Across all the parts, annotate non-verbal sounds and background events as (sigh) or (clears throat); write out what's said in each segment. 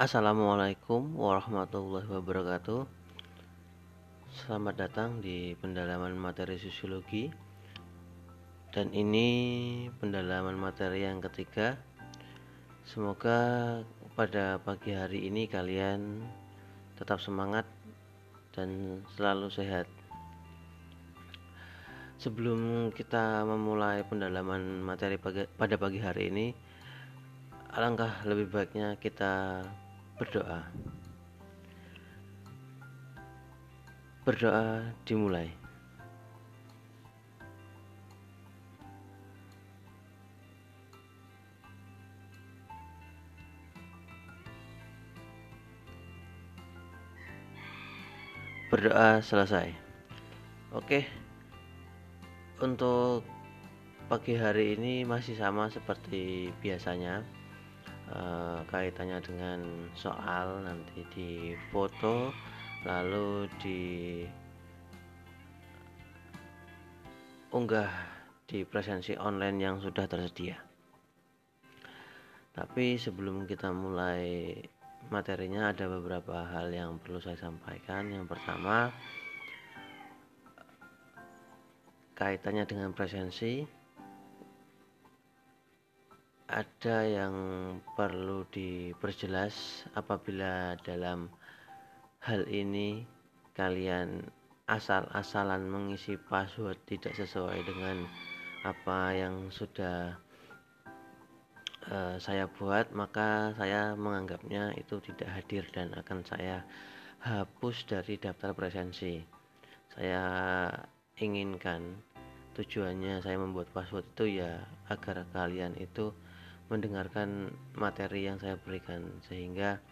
Assalamualaikum warahmatullahi wabarakatuh. Selamat datang di pendalaman materi sosiologi. Dan ini pendalaman materi yang ketiga. Semoga pada pagi hari ini kalian tetap semangat dan selalu sehat. Sebelum kita memulai pendalaman materi pada pagi hari ini, alangkah lebih baiknya kita berdoa. Berdoa dimulai. Berdoa selesai. Oke. Untuk pagi hari ini masih sama seperti biasanya Eh, kaitannya dengan soal nanti di foto lalu di unggah di presensi online yang sudah tersedia. Tapi sebelum kita mulai materinya ada beberapa hal yang perlu saya sampaikan. Yang pertama kaitannya dengan presensi ada yang perlu diperjelas apabila dalam hal ini kalian asal-asalan mengisi password tidak sesuai dengan apa yang sudah uh, saya buat maka saya menganggapnya itu tidak hadir dan akan saya hapus dari daftar presensi. Saya inginkan tujuannya saya membuat password itu ya agar kalian itu mendengarkan materi yang saya berikan sehingga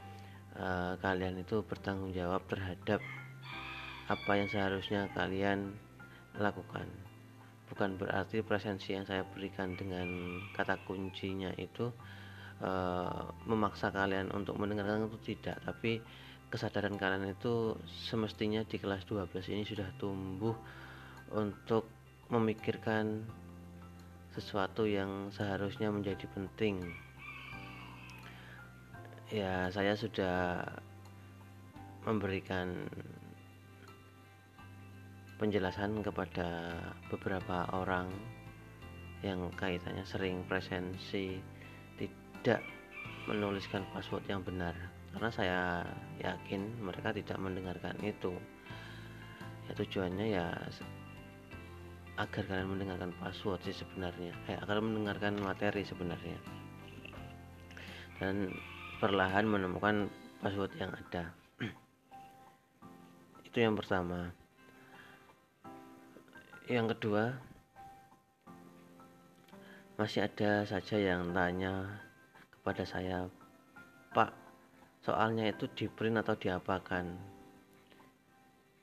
uh, kalian itu bertanggung jawab terhadap apa yang seharusnya kalian lakukan. Bukan berarti presensi yang saya berikan dengan kata kuncinya itu uh, memaksa kalian untuk mendengarkan itu tidak tapi kesadaran kalian itu semestinya di kelas 12 ini sudah tumbuh untuk memikirkan sesuatu yang seharusnya menjadi penting. Ya saya sudah memberikan penjelasan kepada beberapa orang yang kaitannya sering presensi tidak menuliskan password yang benar. Karena saya yakin mereka tidak mendengarkan itu. Ya tujuannya ya agar kalian mendengarkan password sih sebenarnya. Eh, agar mendengarkan materi sebenarnya. Dan perlahan menemukan password yang ada. (clears throat) Itu yang pertama. Yang kedua masih ada saja yang tanya kepada saya Pak soalnya itu di print atau diapakan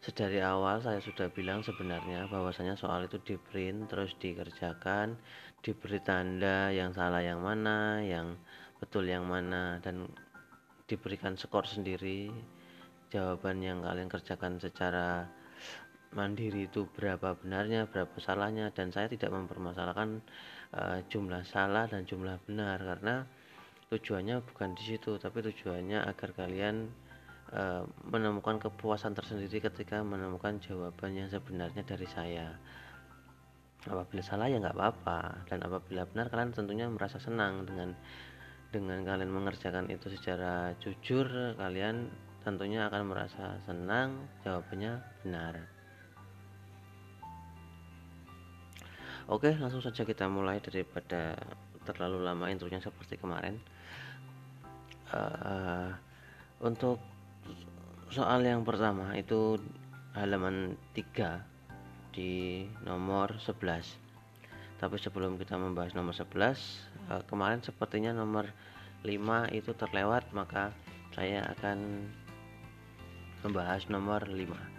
sedari awal saya sudah bilang sebenarnya bahwasanya soal itu di print terus dikerjakan diberi tanda yang salah yang mana yang betul yang mana dan diberikan skor sendiri. Jawaban yang kalian kerjakan secara mandiri itu berapa benarnya berapa salahnya dan saya tidak mempermasalahkan uh, jumlah salah dan jumlah benar karena tujuannya bukan di situ tapi tujuannya agar kalian Eh, menemukan kepuasan tersendiri ketika menemukan jawaban yang sebenarnya dari saya. Apabila salah ya nggak apa-apa dan apabila benar kalian tentunya merasa senang dengan dengan kalian mengerjakan itu secara jujur kalian tentunya akan merasa senang jawabannya benar. Oke langsung saja kita mulai daripada terlalu lama intronya seperti kemarin. Uh, untuk soal yang pertama itu halaman 3 di nomor 11 tapi sebelum kita membahas nomor 11 eh, kemarin sepertinya nomor 5 itu terlewat maka saya akan membahas nomor 5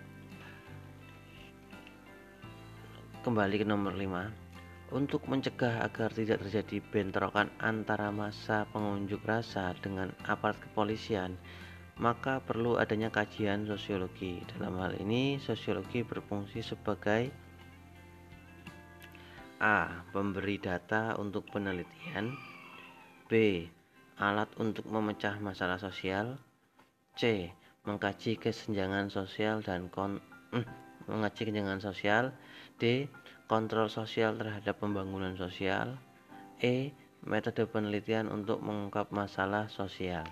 kembali ke nomor 5 untuk mencegah agar tidak terjadi bentrokan antara masa pengunjuk rasa dengan aparat kepolisian maka perlu adanya kajian sosiologi. Dalam hal ini, sosiologi berfungsi sebagai A. Pemberi data untuk penelitian B. alat untuk memecah masalah sosial C. Mengkaji kesenjangan sosial dan kon eh, mengkaji kesenjangan sosial D. Kontrol sosial terhadap pembangunan sosial E. Metode penelitian untuk mengungkap masalah sosial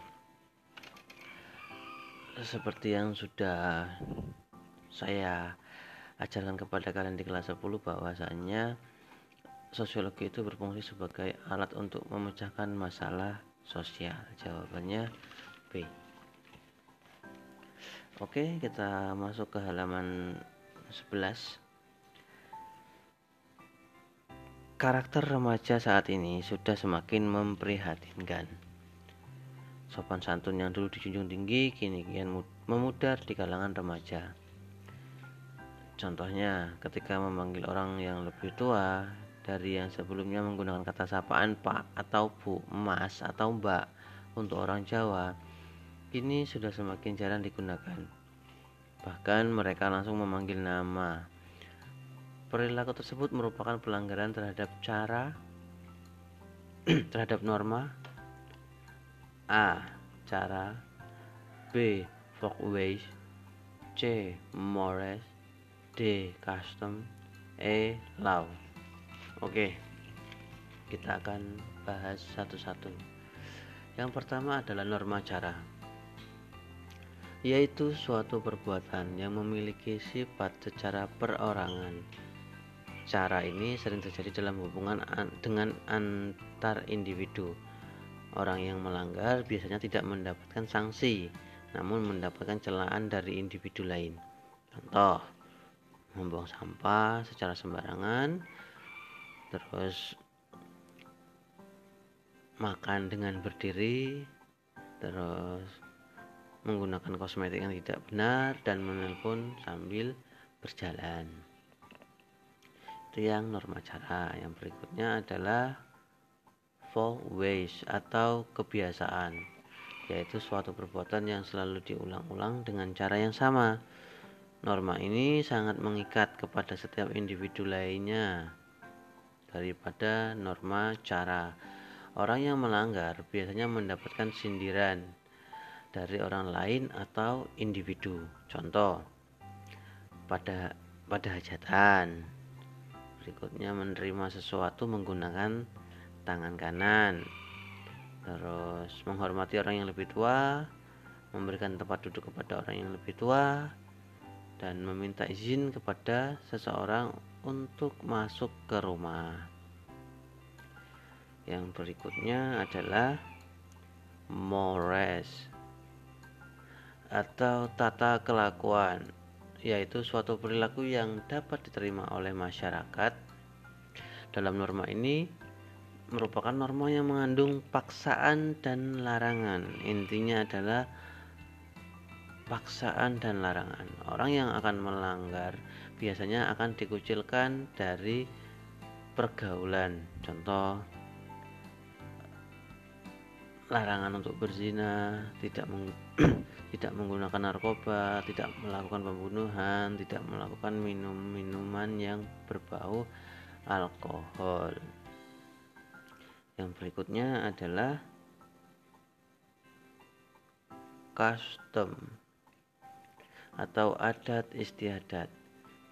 seperti yang sudah saya ajarkan kepada kalian di kelas 10 bahwasanya sosiologi itu berfungsi sebagai alat untuk memecahkan masalah sosial. Jawabannya B. Oke kita masuk ke halaman 11 Karakter remaja saat ini sudah semakin memprihatinkan Sopan santun yang dulu dijunjung tinggi kini kian memudar di kalangan remaja. Contohnya, ketika memanggil orang yang lebih tua dari yang sebelumnya menggunakan kata sapaan Pak atau Bu, Mas atau Mbak untuk orang Jawa, kini sudah semakin jarang digunakan. Bahkan mereka langsung memanggil nama. Perilaku tersebut merupakan pelanggaran terhadap cara (clears throat) terhadap norma A. Cara B. Folkways C. Morals D. Custom E. Law Oke kita akan bahas satu-satu yang pertama adalah norma cara yaitu suatu perbuatan yang memiliki sifat secara perorangan cara ini sering terjadi dalam hubungan dengan antar individu Orang yang melanggar biasanya tidak mendapatkan sanksi, namun mendapatkan celaan dari individu lain. Contoh, membuang sampah secara sembarangan, terus makan dengan berdiri, terus menggunakan kosmetik yang tidak benar dan menelpon sambil berjalan. Itu yang norma cara. Yang berikutnya adalah four ways atau kebiasaan yaitu suatu perbuatan yang selalu diulang-ulang dengan cara yang sama. Norma ini sangat mengikat kepada setiap individu lainnya daripada norma cara. Orang yang melanggar biasanya mendapatkan sindiran dari orang lain atau individu. Contoh, pada pada hajatan. Berikutnya menerima sesuatu menggunakan tangan kanan. Terus menghormati orang yang lebih tua memberikan tempat duduk kepada orang yang lebih tua dan meminta izin kepada seseorang untuk masuk ke rumah. Yang berikutnya adalah mores atau tata kelakuan yaitu suatu perilaku yang dapat diterima oleh masyarakat. Dalam norma ini merupakan norma yang mengandung paksaan dan larangan. Intinya adalah paksaan dan larangan. Orang yang akan melanggar biasanya akan dikucilkan dari pergaulan. Contoh larangan untuk berzina, tidak meng, (clears throat) tidak menggunakan narkoba, tidak melakukan pembunuhan, tidak melakukan minum-minuman yang berbau alkohol. Yang berikutnya adalah custom atau adat istiadat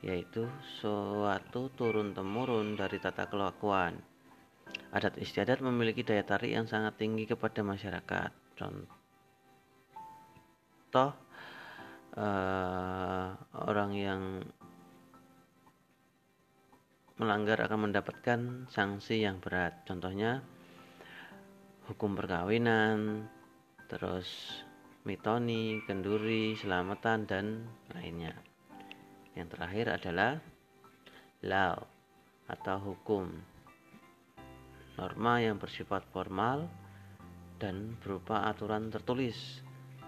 yaitu suatu turun temurun dari tata kelakuan. Adat istiadat memiliki daya tarik yang sangat tinggi kepada masyarakat. Contoh uh, orang yang melanggar akan mendapatkan sanksi yang berat. Contohnya hukum perkawinan, terus mitoni, kenduri, selamatan dan lainnya. Yang terakhir adalah law atau hukum. Norma yang bersifat formal dan berupa aturan tertulis.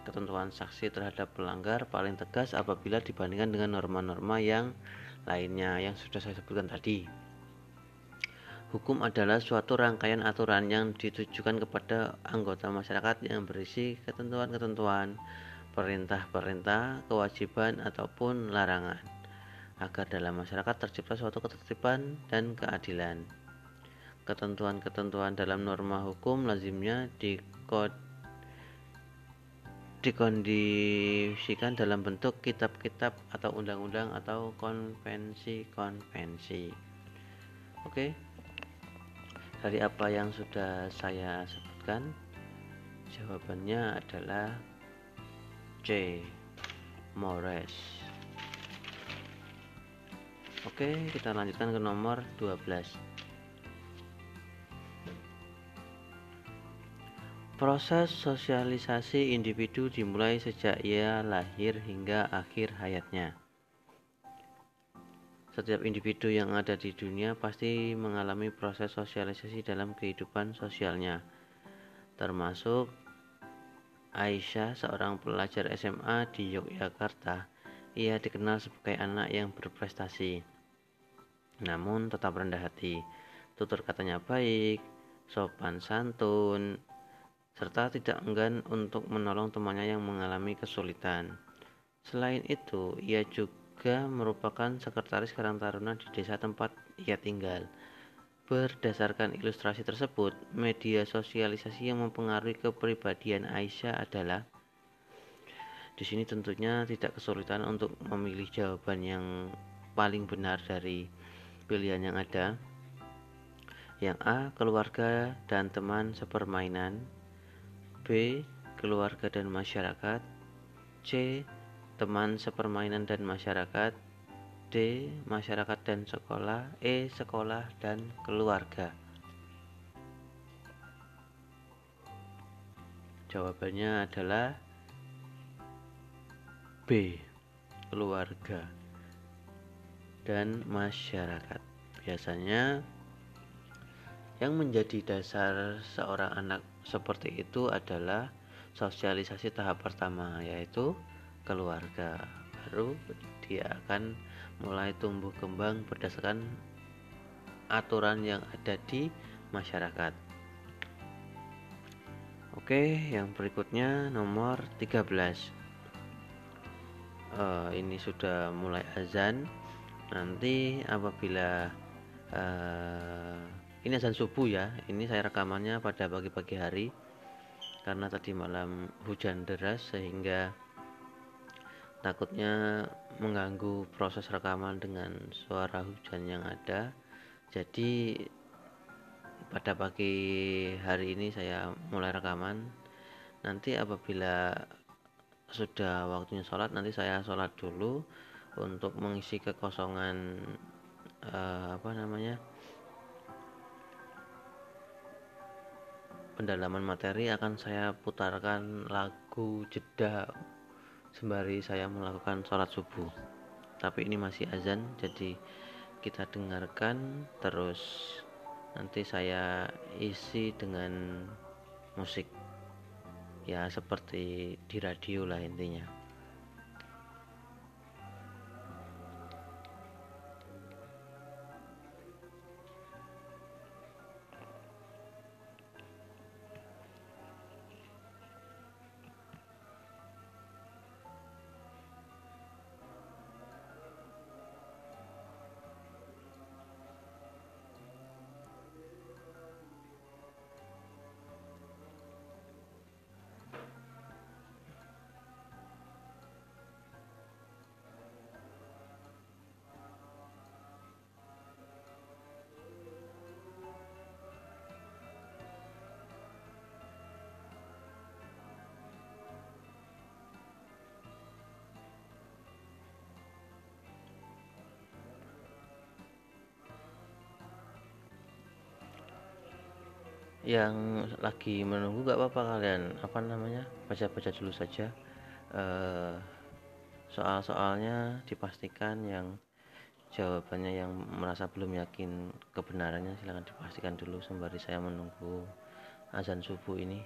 Ketentuan saksi terhadap pelanggar paling tegas apabila dibandingkan dengan norma-norma yang lainnya yang sudah saya sebutkan tadi. Hukum adalah suatu rangkaian aturan yang ditujukan kepada anggota masyarakat yang berisi ketentuan-ketentuan, perintah-perintah, kewajiban, ataupun larangan, agar dalam masyarakat tercipta suatu ketertiban dan keadilan. ketentuan-ketentuan dalam norma hukum lazimnya dikod dikondisikan dalam bentuk kitab-kitab atau undang-undang atau konvensi-konvensi. Oke. Dari apa yang sudah saya sebutkan, jawabannya adalah C. Mores. Oke, kita lanjutkan ke nomor 12. Proses sosialisasi individu dimulai sejak ia lahir hingga akhir hayatnya. Setiap individu yang ada di dunia pasti mengalami proses sosialisasi dalam kehidupan sosialnya, termasuk Aisyah, seorang pelajar SMA di Yogyakarta. Ia dikenal sebagai anak yang berprestasi, namun tetap rendah hati. Tutur katanya baik, sopan santun, serta tidak enggan untuk menolong temannya yang mengalami kesulitan. Selain itu, ia juga merupakan sekretaris Karang Taruna di desa tempat ia tinggal. Berdasarkan ilustrasi tersebut, media sosialisasi yang mempengaruhi kepribadian Aisyah adalah di sini tentunya tidak kesulitan untuk memilih jawaban yang paling benar dari pilihan yang ada. Yang A, keluarga dan teman sepermainan. B. Keluarga dan masyarakat C. Teman sepermainan dan masyarakat D. Masyarakat dan sekolah E. Sekolah dan keluarga Jawabannya adalah B. Keluarga dan masyarakat Biasanya yang menjadi dasar seorang anak seperti itu adalah sosialisasi tahap pertama yaitu keluarga baru dia akan mulai tumbuh kembang berdasarkan aturan yang ada di masyarakat. Oke yang berikutnya nomor 13 uh, eh, ini sudah mulai azan. Nanti apabila uh, ini azan subuh ya. Ini saya rekamannya pada pagi-pagi hari karena tadi malam hujan deras sehingga takutnya mengganggu proses rekaman dengan suara hujan yang ada. Jadi pada pagi hari ini saya mulai rekaman. Nanti apabila sudah waktunya sholat nanti saya sholat dulu untuk mengisi kekosongan eh, apa namanya pendalaman materi akan saya putarkan lagu jeda sembari saya melakukan sholat subuh. Tapi ini masih azan jadi kita dengarkan terus. Nanti saya isi dengan musik. Ya seperti di radio lah intinya yang lagi menunggu gak apa-apa kalian. Apa namanya? Baca-baca dulu saja. Uh, soal-soalnya dipastikan yang jawabannya yang merasa belum yakin kebenarannya silahkan dipastikan dulu sembari saya menunggu azan subuh ini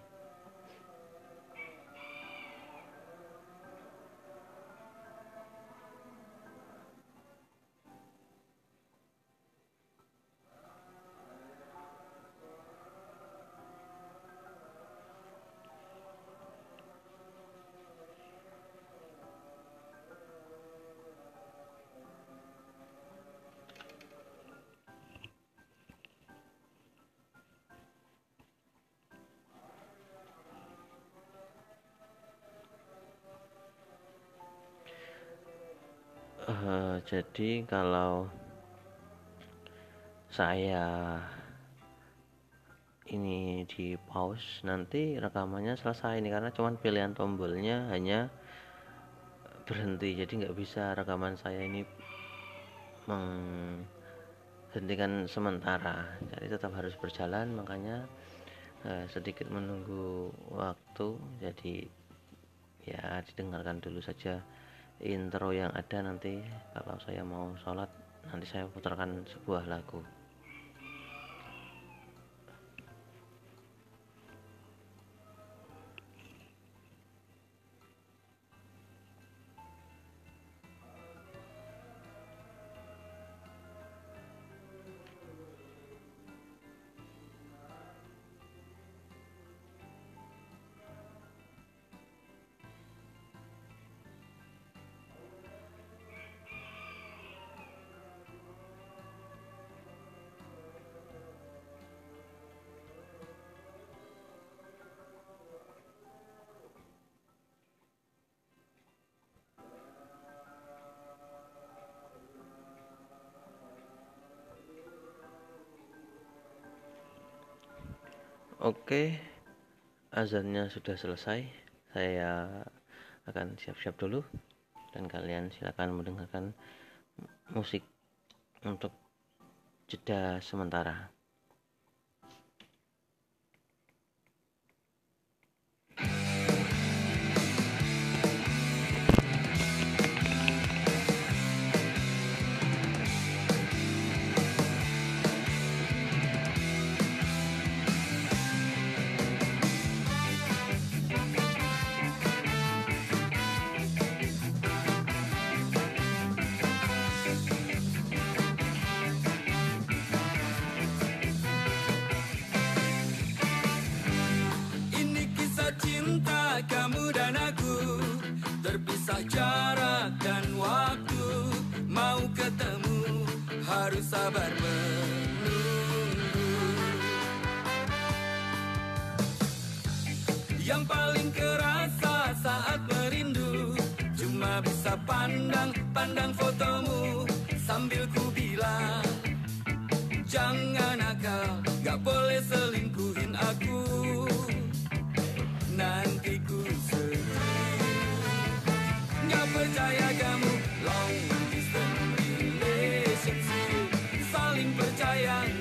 jadi kalau saya ini di pause nanti rekamannya selesai ini. Karena cuman pilihan tombolnya hanya berhenti. Jadi nggak bisa rekaman saya ini menghentikan sementara. Jadi tetap harus berjalan makanya eh, sedikit menunggu waktu. Jadi ya didengarkan dulu saja intro yang ada nanti kalau saya mau sholat nanti saya putarkan sebuah lagu Oke, azannya sudah selesai. Saya akan siap-siap dulu dan kalian silakan mendengarkan musik untuk jeda sementara. Pandang, pandang fotomu Sambil ku bilang Jangan nakal, gak boleh selingkuhin aku. Nanti ku sedih. Gak percaya kamu Long distance relationship. Saling percaya.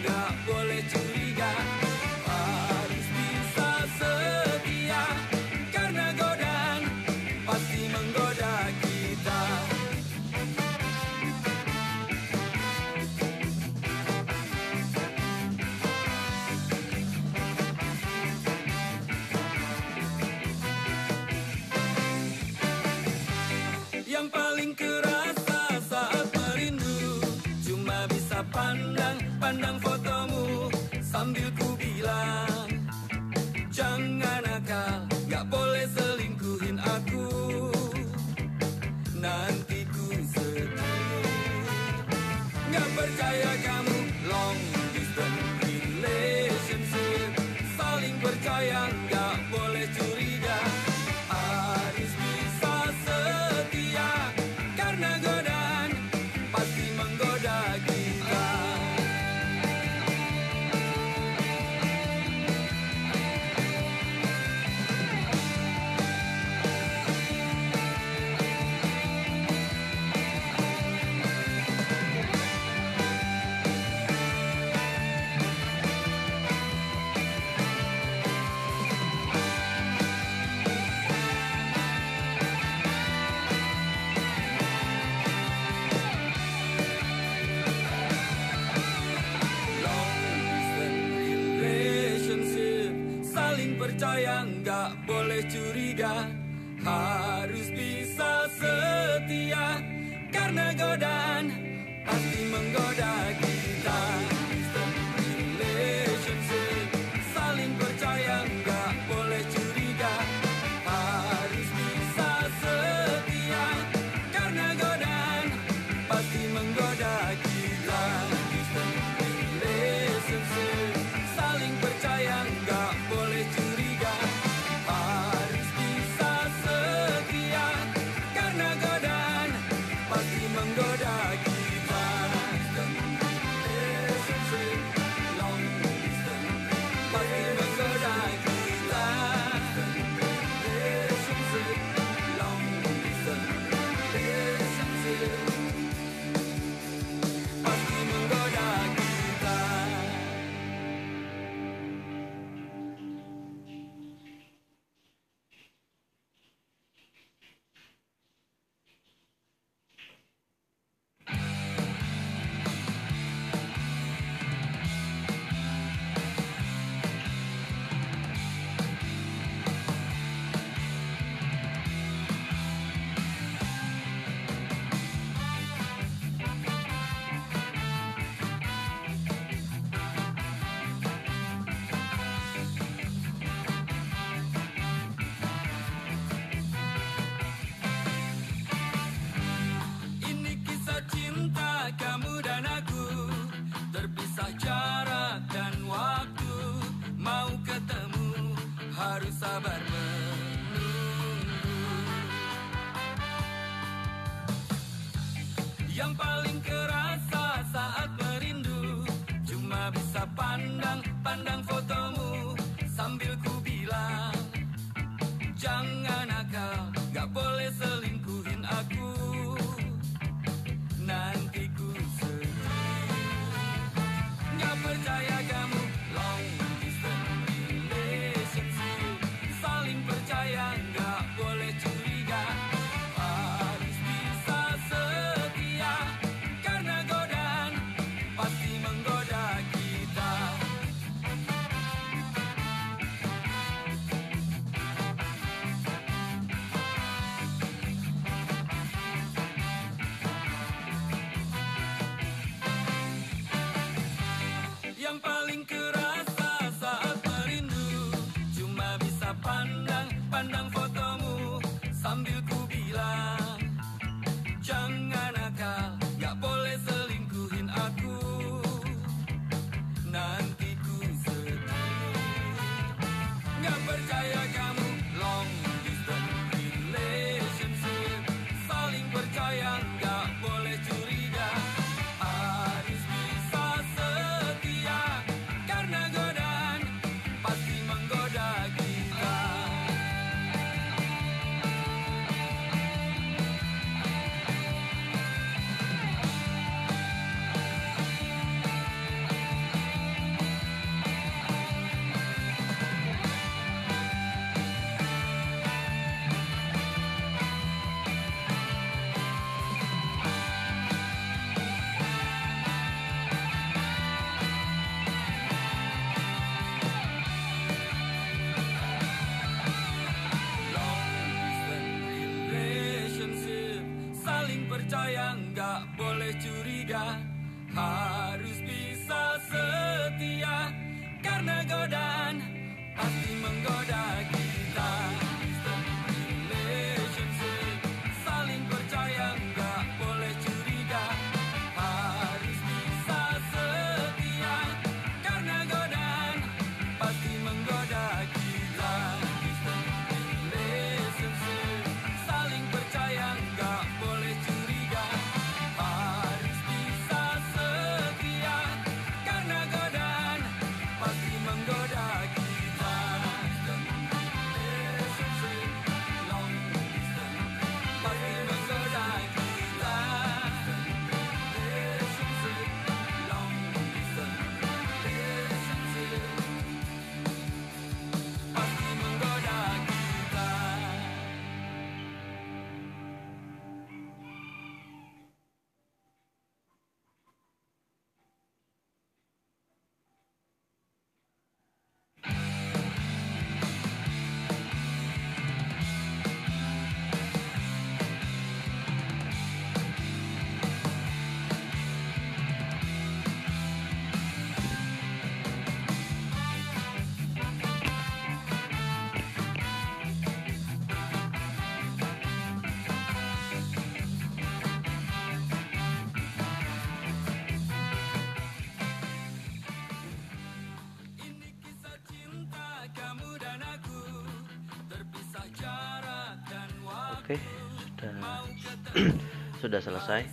Sudah selesai.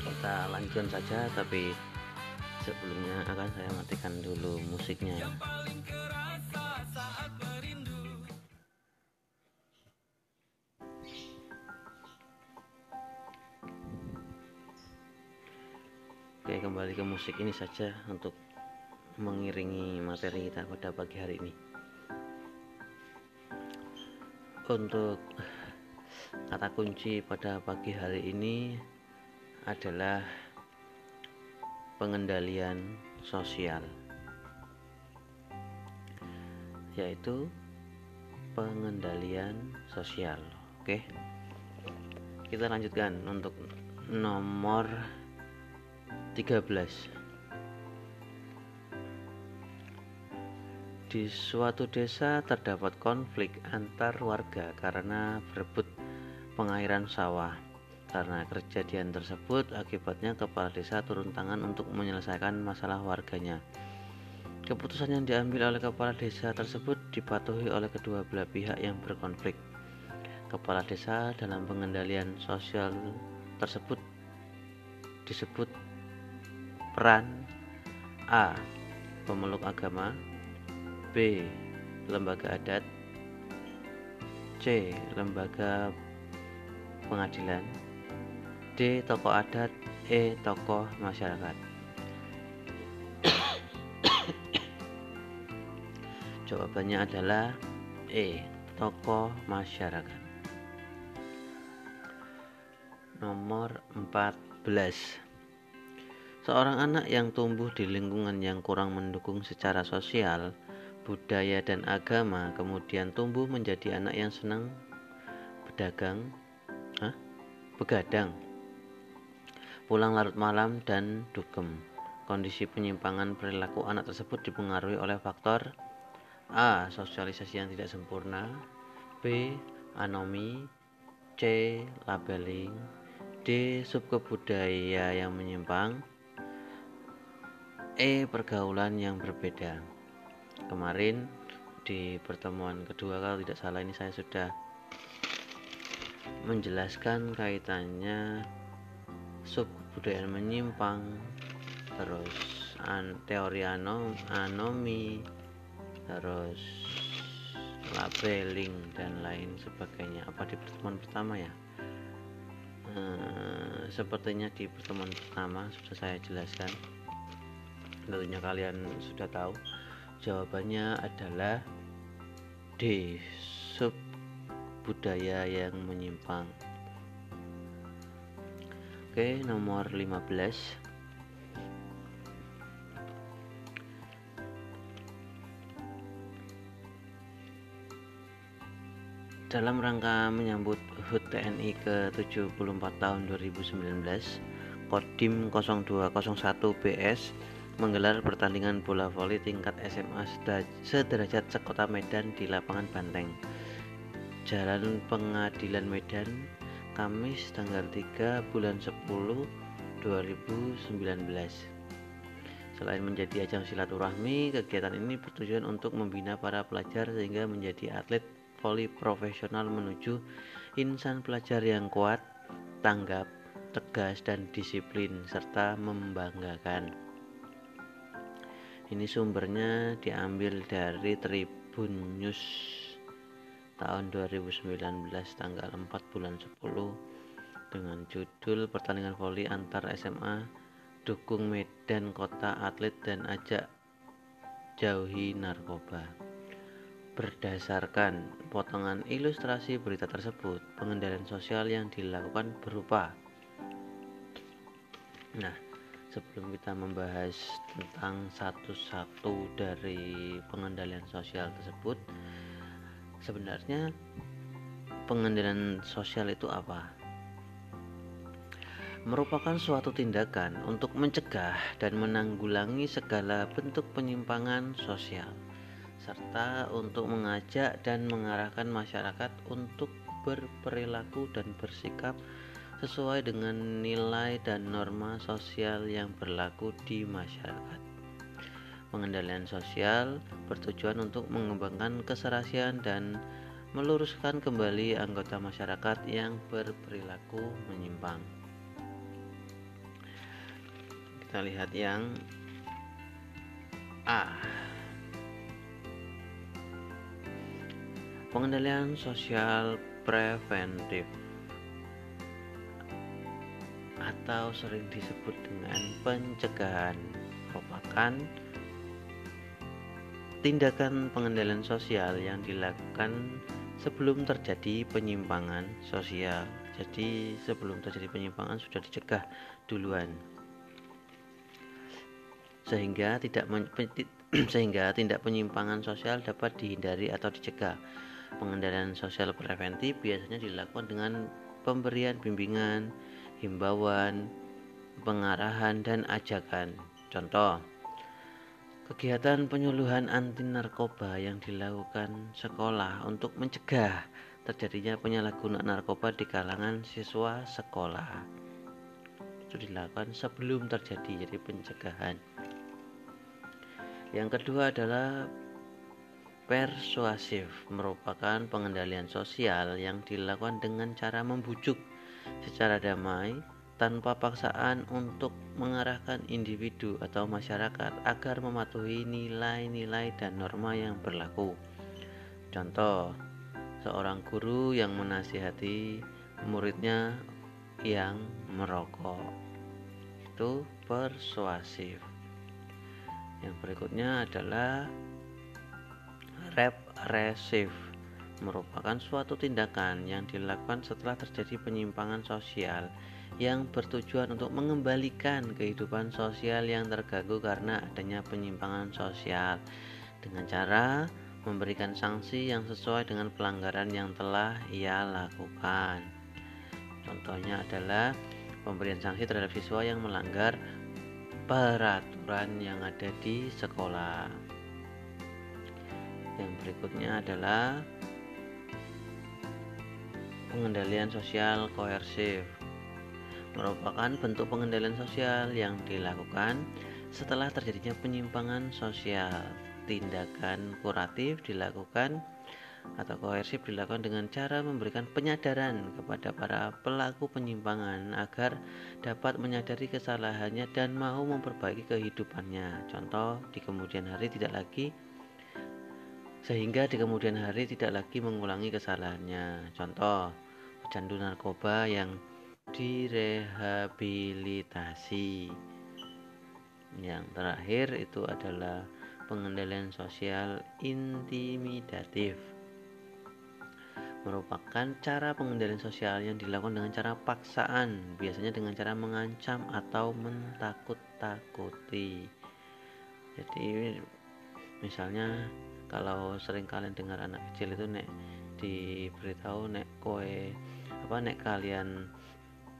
Kita lanjutkan saja, tapi sebelumnya akan saya matikan dulu musiknya. ya. Oke, kembali ke musik ini saja untuk mengiringi materi kita pada pagi hari ini. Untuk kata kunci pada pagi hari ini adalah pengendalian sosial, yaitu pengendalian sosial. Oke, kita lanjutkan untuk nomor 13 Di suatu desa terdapat konflik antar warga karena berebut pengairan sawah. Karena kejadian tersebut, akibatnya kepala desa turun tangan untuk menyelesaikan masalah warganya. Keputusan yang diambil oleh kepala desa tersebut dipatuhi oleh kedua belah pihak yang berkonflik. Kepala desa dalam pengendalian sosial tersebut disebut peran A. Pemeluk agama B. Lembaga adat C. Lembaga pengadilan D. Tokoh adat E. Tokoh masyarakat (coughs) Jawabannya adalah E. Tokoh masyarakat Nomor 14 Seorang anak yang tumbuh di lingkungan yang kurang mendukung secara sosial, budaya, dan agama, kemudian tumbuh menjadi anak yang senang berdagang? Begadang, pulang larut malam, dan dugem. Kondisi penyimpangan perilaku anak tersebut dipengaruhi oleh faktor A. Sosialisasi yang tidak sempurna B. Anomi C. Labeling D. Subkebudaya yang menyimpang E. Pergaulan yang berbeda Kemarin di pertemuan kedua kalau tidak salah ini saya sudah menjelaskan kaitannya subkebudayaan menyimpang terus an, teori anom, anomi terus labeling dan lain sebagainya. Apa di pertemuan pertama ya? Eh, sepertinya di pertemuan pertama sudah saya jelaskan. Tentunya kalian sudah tahu. Jawabannya adalah D budaya yang menyimpang oke nomor 15 Dalam rangka menyambut HUT TNI ke-74 tahun 2019, Kodim 0201 BS menggelar pertandingan bola voli tingkat SMA sederajat sekota Medan di lapangan Banteng. Jalan Pengadilan Medan, Kamis tanggal 3 bulan 10 2019. Selain menjadi ajang silaturahmi, kegiatan ini bertujuan untuk membina para pelajar sehingga menjadi atlet voli profesional menuju insan pelajar yang kuat, tanggap, tegas, dan disiplin, serta membanggakan. Ini sumbernya diambil dari Tribun News tahun 2019 tanggal 4 bulan 10 dengan judul pertandingan voli antar SMA dukung Medan kota atlet dan ajak jauhi narkoba. Berdasarkan potongan ilustrasi berita tersebut, pengendalian sosial yang dilakukan berupa Nah, sebelum kita membahas tentang satu-satu dari pengendalian sosial tersebut sebenarnya pengendalian sosial itu apa merupakan suatu tindakan untuk mencegah dan menanggulangi segala bentuk penyimpangan sosial serta untuk mengajak dan mengarahkan masyarakat untuk berperilaku dan bersikap sesuai dengan nilai dan norma sosial yang berlaku di masyarakat. Pengendalian sosial bertujuan untuk mengembangkan keserasian dan meluruskan kembali anggota masyarakat yang berperilaku menyimpang. Kita lihat yang A. Pengendalian sosial preventif atau sering disebut dengan pencegahan merupakan tindakan pengendalian sosial yang dilakukan sebelum terjadi penyimpangan sosial. Jadi sebelum terjadi penyimpangan sudah dicegah duluan. Sehingga tidak (clears throat) sehingga tindak penyimpangan sosial dapat dihindari atau dicegah. Pengendalian sosial preventif biasanya dilakukan dengan pemberian bimbingan, himbauan, pengarahan, dan ajakan. Contoh, kegiatan penyuluhan anti narkoba yang dilakukan sekolah untuk mencegah terjadinya penyalahgunaan narkoba di kalangan siswa sekolah. Itu dilakukan sebelum terjadi, jadi pencegahan. Yang kedua adalah persuasif, merupakan pengendalian sosial yang dilakukan dengan cara membujuk secara damai tanpa paksaan untuk mengarahkan individu atau masyarakat agar mematuhi nilai-nilai dan norma yang berlaku. Contoh, seorang guru yang menasihati muridnya yang merokok. Itu persuasif. Yang berikutnya adalah represif merupakan suatu tindakan yang dilakukan setelah terjadi penyimpangan sosial yang bertujuan untuk mengembalikan kehidupan sosial yang terganggu karena adanya penyimpangan sosial dengan cara memberikan sanksi yang sesuai dengan pelanggaran yang telah ia lakukan. Contohnya adalah pemberian sanksi terhadap siswa yang melanggar peraturan yang ada di sekolah. Yang berikutnya adalah pengendalian sosial koersif merupakan bentuk pengendalian sosial yang dilakukan setelah terjadinya penyimpangan sosial. Tindakan kuratif dilakukan atau koersif dilakukan dengan cara memberikan penyadaran kepada para pelaku penyimpangan agar dapat menyadari kesalahannya dan mau memperbaiki kehidupannya. Contoh, di kemudian hari tidak lagi sehingga di kemudian hari tidak lagi mengulangi kesalahannya. Contoh, pecandu narkoba yang direhabilitasi. Yang terakhir itu adalah pengendalian sosial intimidatif. Merupakan cara pengendalian sosial yang dilakukan dengan cara paksaan, biasanya dengan cara mengancam atau mentakut-takuti. Jadi misalnya kalau sering kalian dengar anak kecil itu nek diberitahu nek koe apa nek kalian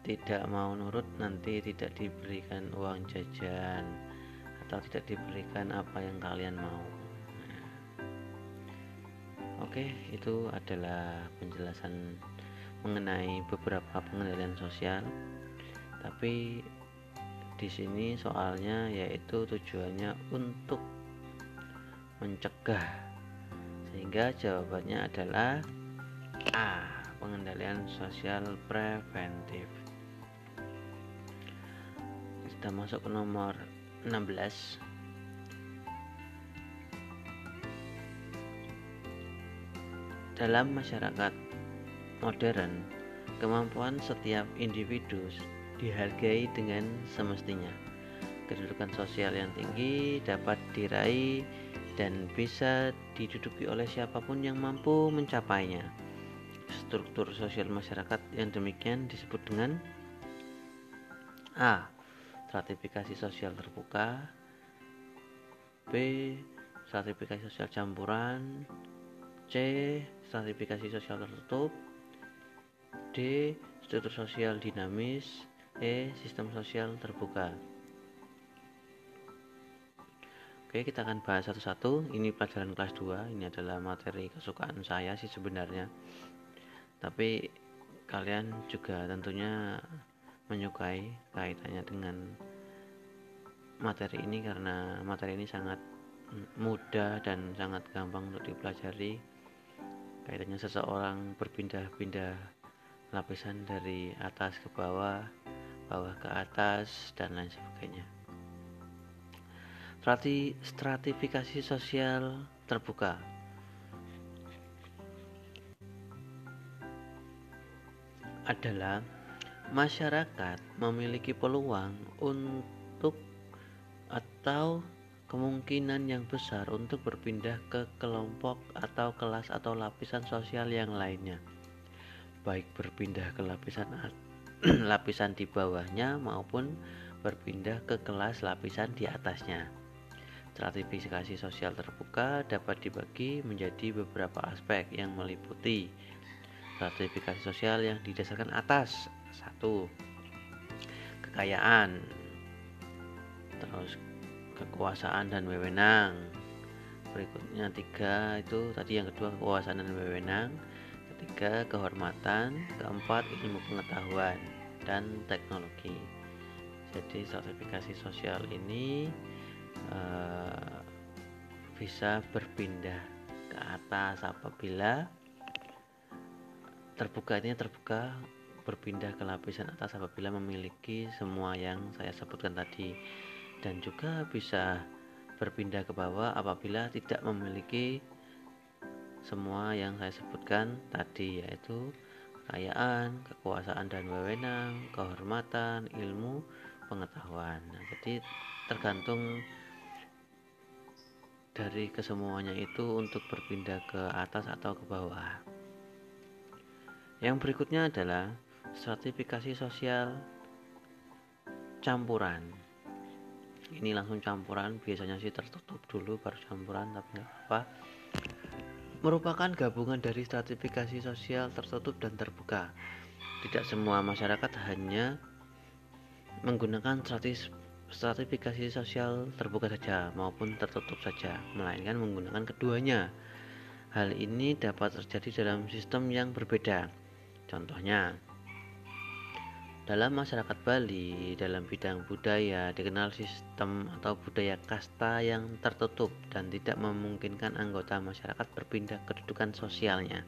tidak mau nurut nanti tidak diberikan uang jajan atau tidak diberikan apa yang kalian mau. Nah, oke itu adalah penjelasan mengenai beberapa pengendalian sosial. Tapi di sini soalnya yaitu tujuannya untuk mencegah. Sehingga jawabannya adalah A pengendalian sosial preventif kita masuk ke nomor 16 dalam masyarakat modern kemampuan setiap individu dihargai dengan semestinya. Kedudukan sosial yang tinggi dapat diraih dan bisa diduduki oleh siapa pun yang mampu mencapainya. Struktur sosial masyarakat yang demikian disebut dengan A. Stratifikasi sosial terbuka B. Stratifikasi sosial campuran C. Stratifikasi sosial tertutup D. Struktur sosial dinamis E. Sistem sosial terbuka Oke kita akan bahas satu-satu Ini pelajaran kelas 2 Ini adalah materi kesukaan saya sih sebenarnya Tapi kalian juga tentunya menyukai kaitannya dengan materi ini karena materi ini sangat mudah dan sangat gampang untuk dipelajari. Kaitannya seseorang berpindah-pindah lapisan dari atas ke bawah bawah ke atas dan lain sebagainya. Strati, stratifikasi sosial terbuka. Adalah masyarakat memiliki peluang untuk atau kemungkinan yang besar untuk berpindah ke kelompok atau kelas atau lapisan sosial yang lainnya baik berpindah ke lapisan (clears throat) lapisan di bawahnya maupun berpindah ke kelas lapisan di atasnya. Stratifikasi sosial terbuka dapat dibagi menjadi beberapa aspek yang meliputi stratifikasi sosial yang didasarkan atas satu kekayaan. Terus kekuasaan dan wewenang. Berikutnya tiga itu tadi yang kedua kekuasaan dan wewenang. Ketiga kehormatan. Keempat ilmu pengetahuan dan teknologi. Jadi sertifikasi sosial ini uh, bisa berpindah ke atas apabila terbukanya terbuka berpindah ke lapisan atas apabila memiliki semua yang saya sebutkan tadi dan juga bisa berpindah ke bawah apabila tidak memiliki semua yang saya sebutkan tadi yaitu kekayaan, kekuasaan dan wewenang, kehormatan, ilmu, pengetahuan. Nah, jadi tergantung dari kesemuanya itu untuk berpindah ke atas atau ke bawah. Yang berikutnya adalah stratifikasi sosial campuran. Ini langsung campuran, biasanya sih tertutup dulu baru campuran, tapi nggak apa merupakan gabungan dari stratifikasi sosial tertutup dan terbuka. Tidak semua masyarakat hanya menggunakan stratis, stratifikasi sosial terbuka saja maupun tertutup saja, melainkan menggunakan keduanya. Hal ini dapat terjadi dalam sistem yang berbeda. Contohnya, dalam masyarakat Bali, dalam bidang budaya dikenal sistem atau budaya kasta yang tertutup dan tidak memungkinkan anggota masyarakat berpindah kedudukan sosialnya.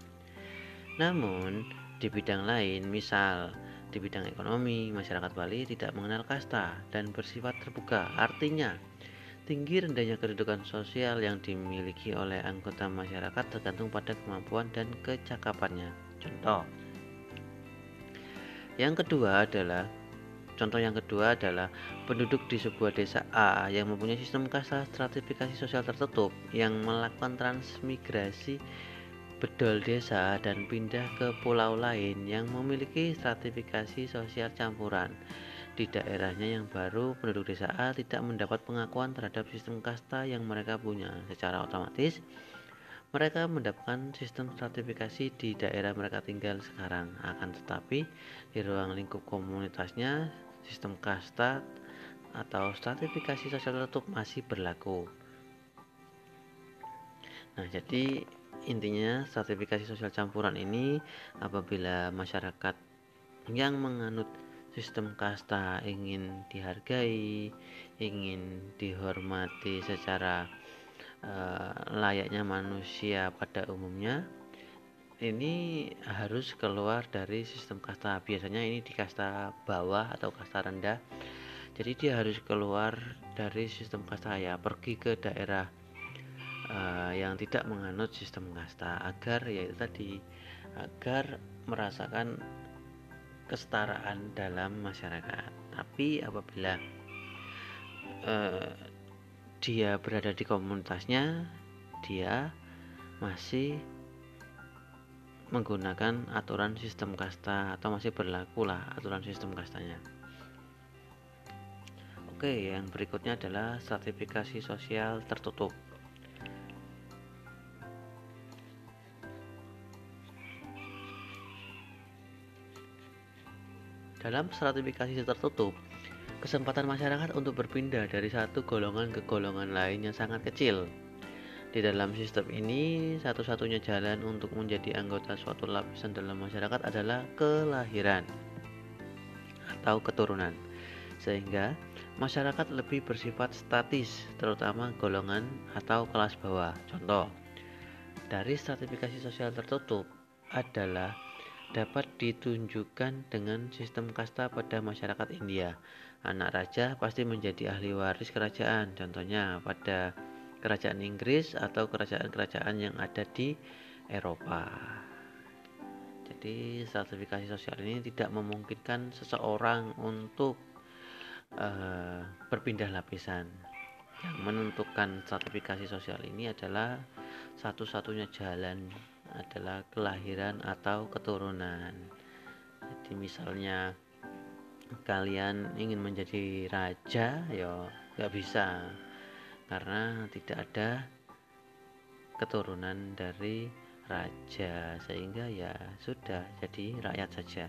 Namun, di bidang lain, misal di bidang ekonomi, masyarakat Bali tidak mengenal kasta dan bersifat terbuka. Artinya, tinggi rendahnya kedudukan sosial yang dimiliki oleh anggota masyarakat tergantung pada kemampuan dan kecakapannya. Contoh, yang kedua adalah contoh yang kedua adalah penduduk di sebuah desa A yang mempunyai sistem kasta stratifikasi sosial tertutup yang melakukan transmigrasi bedol desa dan pindah ke pulau lain yang memiliki stratifikasi sosial campuran. Di daerahnya yang baru, penduduk desa A tidak mendapat pengakuan terhadap sistem kasta yang mereka punya. Secara otomatis, mereka mendapatkan sistem stratifikasi di daerah mereka tinggal sekarang. Akan tetapi di ruang lingkup komunitasnya sistem kasta atau stratifikasi sosial tertutup masih berlaku. Nah, jadi intinya stratifikasi sosial campuran ini apabila masyarakat yang menganut sistem kasta ingin dihargai, ingin dihormati secara uh, layaknya manusia pada umumnya, ini harus keluar dari sistem kasta. Biasanya ini di kasta bawah atau kasta rendah. Jadi dia harus keluar dari sistem kasta ya, pergi ke daerah uh, yang tidak menganut sistem kasta agar yaitu tadi agar merasakan kesetaraan dalam masyarakat. Tapi apabila uh, dia berada di komunitasnya, dia masih menggunakan aturan sistem kasta atau masih berlaku lah aturan sistem kastanya. Oke, yang berikutnya adalah sertifikasi sosial tertutup. Dalam stratifikasi tertutup, kesempatan masyarakat untuk berpindah dari satu golongan ke golongan lainnya sangat kecil. Di dalam sistem ini, satu-satunya jalan untuk menjadi anggota suatu lapisan dalam masyarakat adalah kelahiran atau keturunan. Sehingga masyarakat lebih bersifat statis, terutama golongan atau kelas bawah. Contoh, dari stratifikasi sosial tertutup adalah dapat ditunjukkan dengan sistem kasta pada masyarakat India. Anak raja pasti menjadi ahli waris kerajaan, contohnya pada kerajaan Inggris atau kerajaan-kerajaan yang ada di Eropa. Jadi, sertifikasi sosial ini tidak memungkinkan seseorang untuk uh, berpindah lapisan. Yang menentukan sertifikasi sosial ini adalah satu-satunya jalan adalah kelahiran atau keturunan. Jadi misalnya kalian ingin menjadi raja, ya nggak bisa karena tidak ada keturunan dari raja sehingga ya sudah jadi rakyat saja.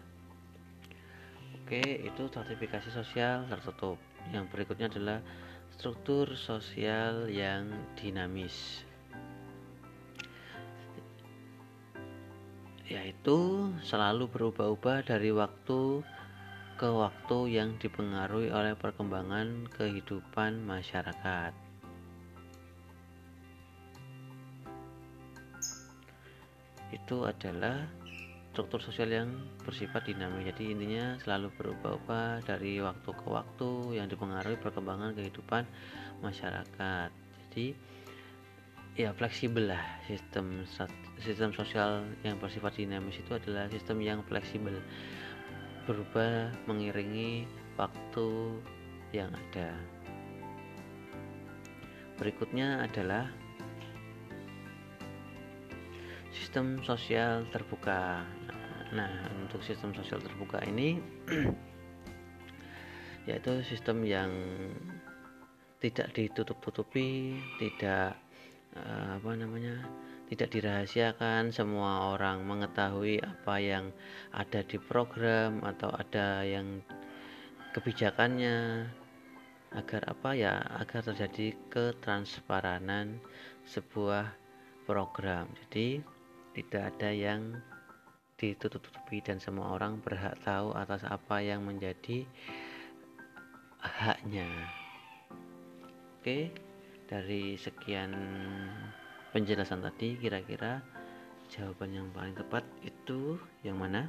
Oke, itu sertifikasi sosial tertutup. Yang berikutnya adalah struktur sosial yang dinamis. yaitu selalu berubah-ubah dari waktu ke waktu yang dipengaruhi oleh perkembangan kehidupan masyarakat. Itu adalah struktur sosial yang bersifat dinamis. Jadi intinya selalu berubah-ubah dari waktu ke waktu yang dipengaruhi perkembangan kehidupan masyarakat. Jadi ya fleksibel lah sistem sistem sosial yang bersifat dinamis itu adalah sistem yang fleksibel berubah mengiringi waktu yang ada berikutnya adalah sistem sosial terbuka. Nah untuk sistem sosial terbuka ini (clears throat) yaitu sistem yang tidak ditutup-tutupi tidak Eh, apa namanya tidak dirahasiakan semua orang mengetahui apa yang ada di program atau ada yang kebijakannya agar apa ya agar terjadi ketransparanan sebuah program. Jadi tidak ada yang ditutup-tutupi dan semua orang berhak tahu atas apa yang menjadi haknya. Oke dari sekian penjelasan tadi kira-kira jawaban yang paling tepat itu yang mana?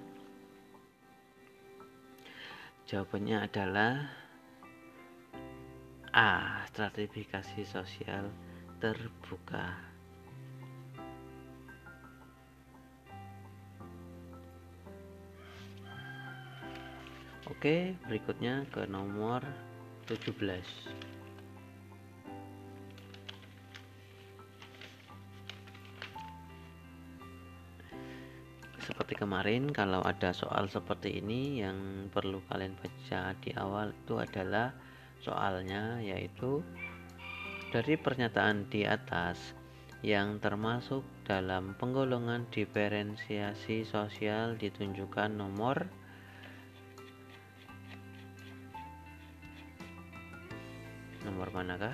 Jawabannya adalah A stratifikasi sosial terbuka Oke, berikutnya ke nomor 17. seperti kemarin kalau ada soal seperti ini yang perlu kalian baca di awal itu adalah soalnya yaitu dari pernyataan di atas yang termasuk dalam penggolongan diferensiasi sosial ditunjukkan nomor nomor manakah?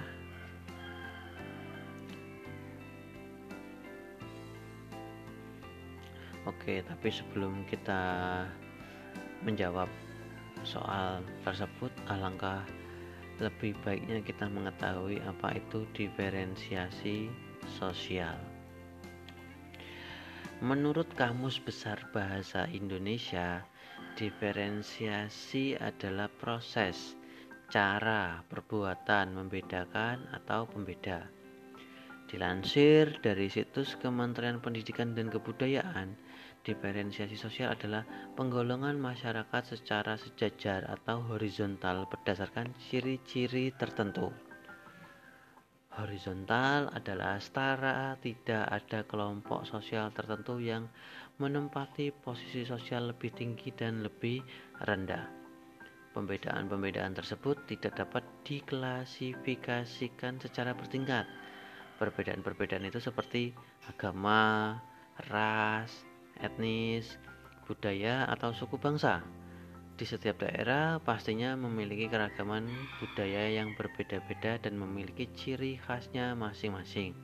Oke, tapi sebelum kita menjawab soal tersebut, alangkah lebih baiknya kita mengetahui apa itu diferensiasi sosial. Menurut Kamus Besar Bahasa Indonesia, diferensiasi adalah proses, cara, perbuatan membedakan atau pembeda. Dilansir dari situs Kementerian Pendidikan dan Kebudayaan, diferensiasi sosial adalah penggolongan masyarakat secara sejajar atau horizontal berdasarkan ciri-ciri tertentu. Horizontal adalah setara, tidak ada kelompok sosial tertentu yang menempati posisi sosial lebih tinggi dan lebih rendah. Pembedaan-pembedaan tersebut tidak dapat diklasifikasikan secara bertingkat. Perbedaan-perbedaan itu seperti agama, ras, etnis, budaya, atau suku bangsa. Di setiap daerah pastinya memiliki keragaman budaya yang berbeda-beda dan memiliki ciri khasnya masing-masing.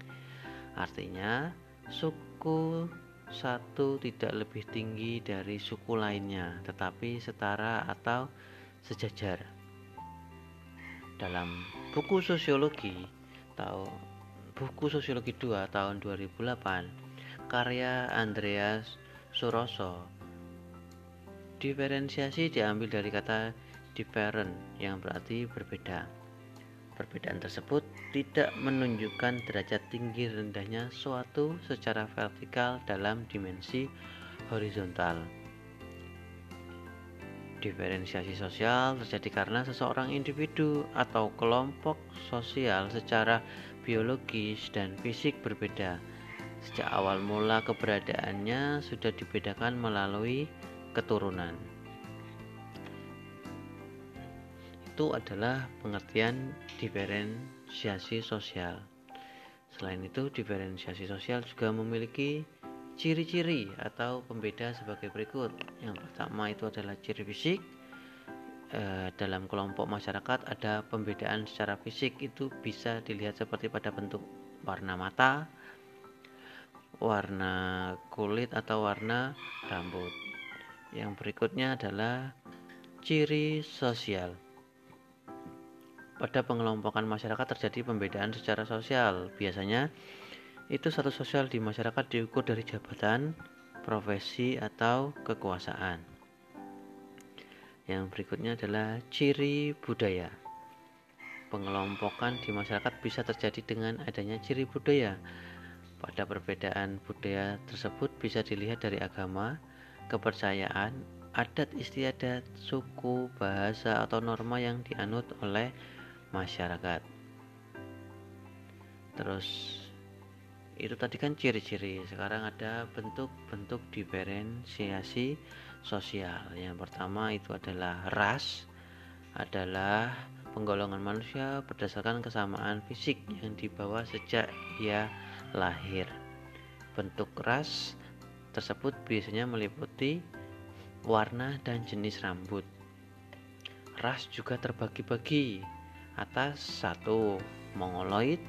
Artinya, suku satu tidak lebih tinggi dari suku lainnya, tetapi setara atau sejajar. Dalam buku sosiologi tahun buku sosiologi 2 tahun 2008 karya Andreas Suroso Diferensiasi diambil dari kata different yang berarti berbeda. Perbedaan tersebut tidak menunjukkan derajat tinggi rendahnya suatu secara vertikal dalam dimensi horizontal. Diferensiasi sosial terjadi karena seseorang individu atau kelompok sosial secara biologis dan fisik berbeda. Sejak awal mula keberadaannya sudah dibedakan melalui keturunan. Itu adalah pengertian diferensiasi sosial. Selain itu, diferensiasi sosial juga memiliki ciri-ciri atau pembeda sebagai berikut. Yang pertama itu adalah ciri fisik. E, dalam kelompok masyarakat ada pembedaan secara fisik itu bisa dilihat seperti pada bentuk warna mata, warna kulit atau warna rambut. Yang berikutnya adalah ciri sosial. Pada pengelompokan masyarakat terjadi pembedaan secara sosial. Biasanya itu satu sosial di masyarakat diukur dari jabatan, profesi, atau kekuasaan. Yang berikutnya adalah ciri budaya. Pengelompokan di masyarakat bisa terjadi dengan adanya ciri budaya. Pada perbedaan budaya tersebut bisa dilihat dari agama, kepercayaan, adat istiadat, suku, bahasa, atau norma yang dianut oleh masyarakat. Terus itu tadi kan ciri-ciri. Sekarang ada bentuk-bentuk diferensiasi sosial. Yang pertama itu adalah ras, adalah penggolongan manusia berdasarkan kesamaan fisik yang dibawa sejak ia lahir. Bentuk ras tersebut biasanya meliputi warna dan jenis rambut. Ras juga terbagi-bagi atas satu Mongoloid,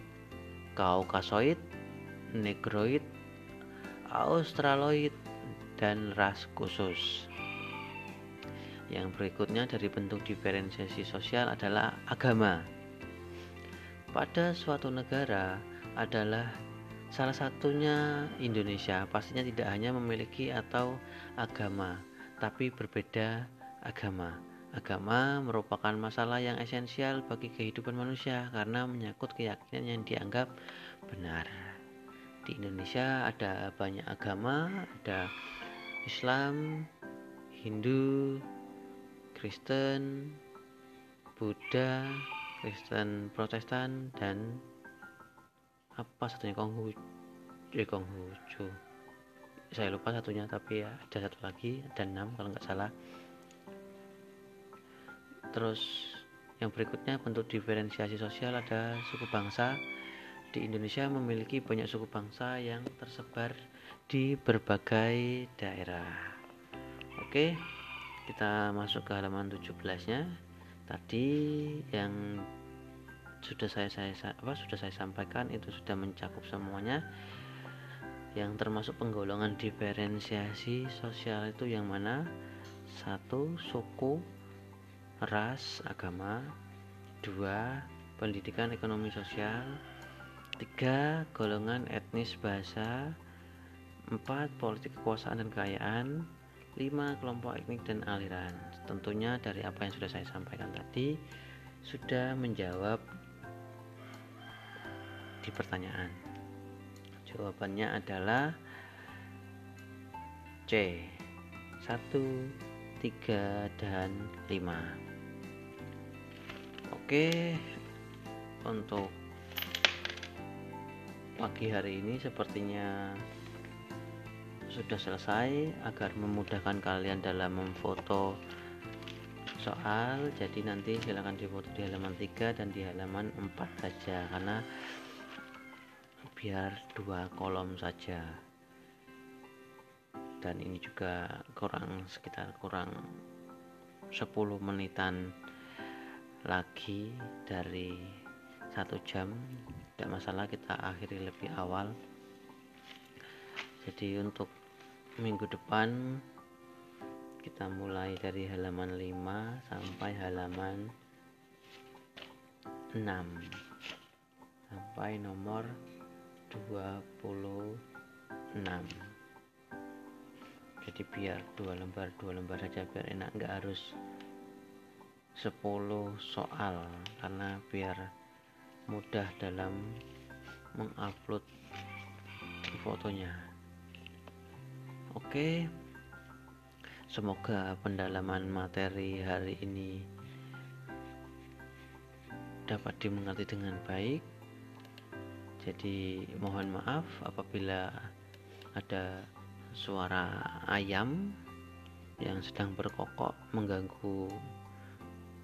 Kaukasoid, Negroid, Australoid, dan ras khusus. Yang berikutnya dari bentuk diferensiasi sosial adalah agama. Pada suatu negara adalah Salah satunya Indonesia pastinya tidak hanya memiliki atau agama, tapi berbeda agama. Agama merupakan masalah yang esensial bagi kehidupan manusia karena menyangkut keyakinan yang dianggap benar. Di Indonesia ada banyak agama, ada Islam, Hindu, Kristen, Buddha, Kristen Protestan, dan apa satunya Konghucu eh Konghucu saya lupa satunya tapi ya ada satu lagi ada enam kalau nggak salah. Terus yang berikutnya bentuk diferensiasi sosial ada suku bangsa di Indonesia memiliki banyak suku bangsa yang tersebar di berbagai daerah. Oke, kita masuk ke halaman 17-nya. Tadi yang sudah saya saya apa sudah saya sampaikan itu sudah mencakup semuanya yang termasuk penggolongan diferensiasi sosial itu yang mana satu suku ras agama dua pendidikan ekonomi sosial tiga golongan etnis bahasa. Empat politik kekuasaan dan kekayaan. Lima kelompok etnik dan aliran. Tentunya dari apa yang sudah saya sampaikan tadi sudah menjawab di pertanyaan. Jawabannya adalah C. 1 3 dan 5 Oke untuk pagi hari ini sepertinya sudah selesai agar memudahkan kalian dalam memfoto soal. Jadi nanti silahkan difoto di halaman 3 dan di halaman 4 saja karena biar dua kolom saja. Dan ini juga kurang sekitar kurang 10 menitan lagi dari satu jam tidak masalah kita akhiri lebih awal. Jadi untuk minggu depan kita mulai dari halaman 5 sampai halaman 6 sampai nomor 26 jadi biar dua lembar dua lembar saja biar enak nggak harus 10 soal. Karena biar mudah dalam mengupload fotonya. Oke semoga pendalaman materi hari ini dapat dimengerti dengan baik. Jadi mohon maaf apabila ada suara ayam yang sedang berkokok mengganggu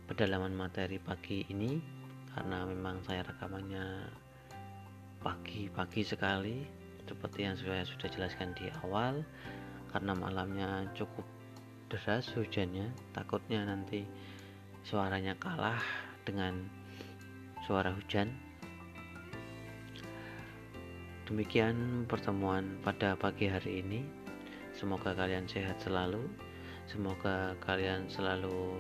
pedalaman materi pagi ini karena memang saya rekamannya pagi-pagi sekali. Seperti yang saya sudah jelaskan di awal karena malamnya cukup deras hujannya takutnya nanti suaranya kalah dengan suara hujan. Demikian pertemuan pada pagi hari ini. Semoga kalian sehat selalu. Semoga kalian selalu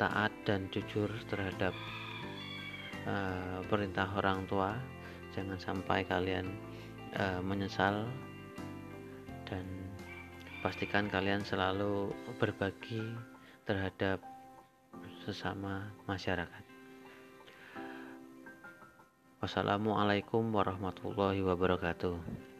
taat dan jujur terhadap uh, perintah orang tua jangan sampai kalian uh, menyesal dan pastikan kalian selalu berbagi terhadap sesama masyarakat. Wassalamualaikum warahmatullahi wabarakatuh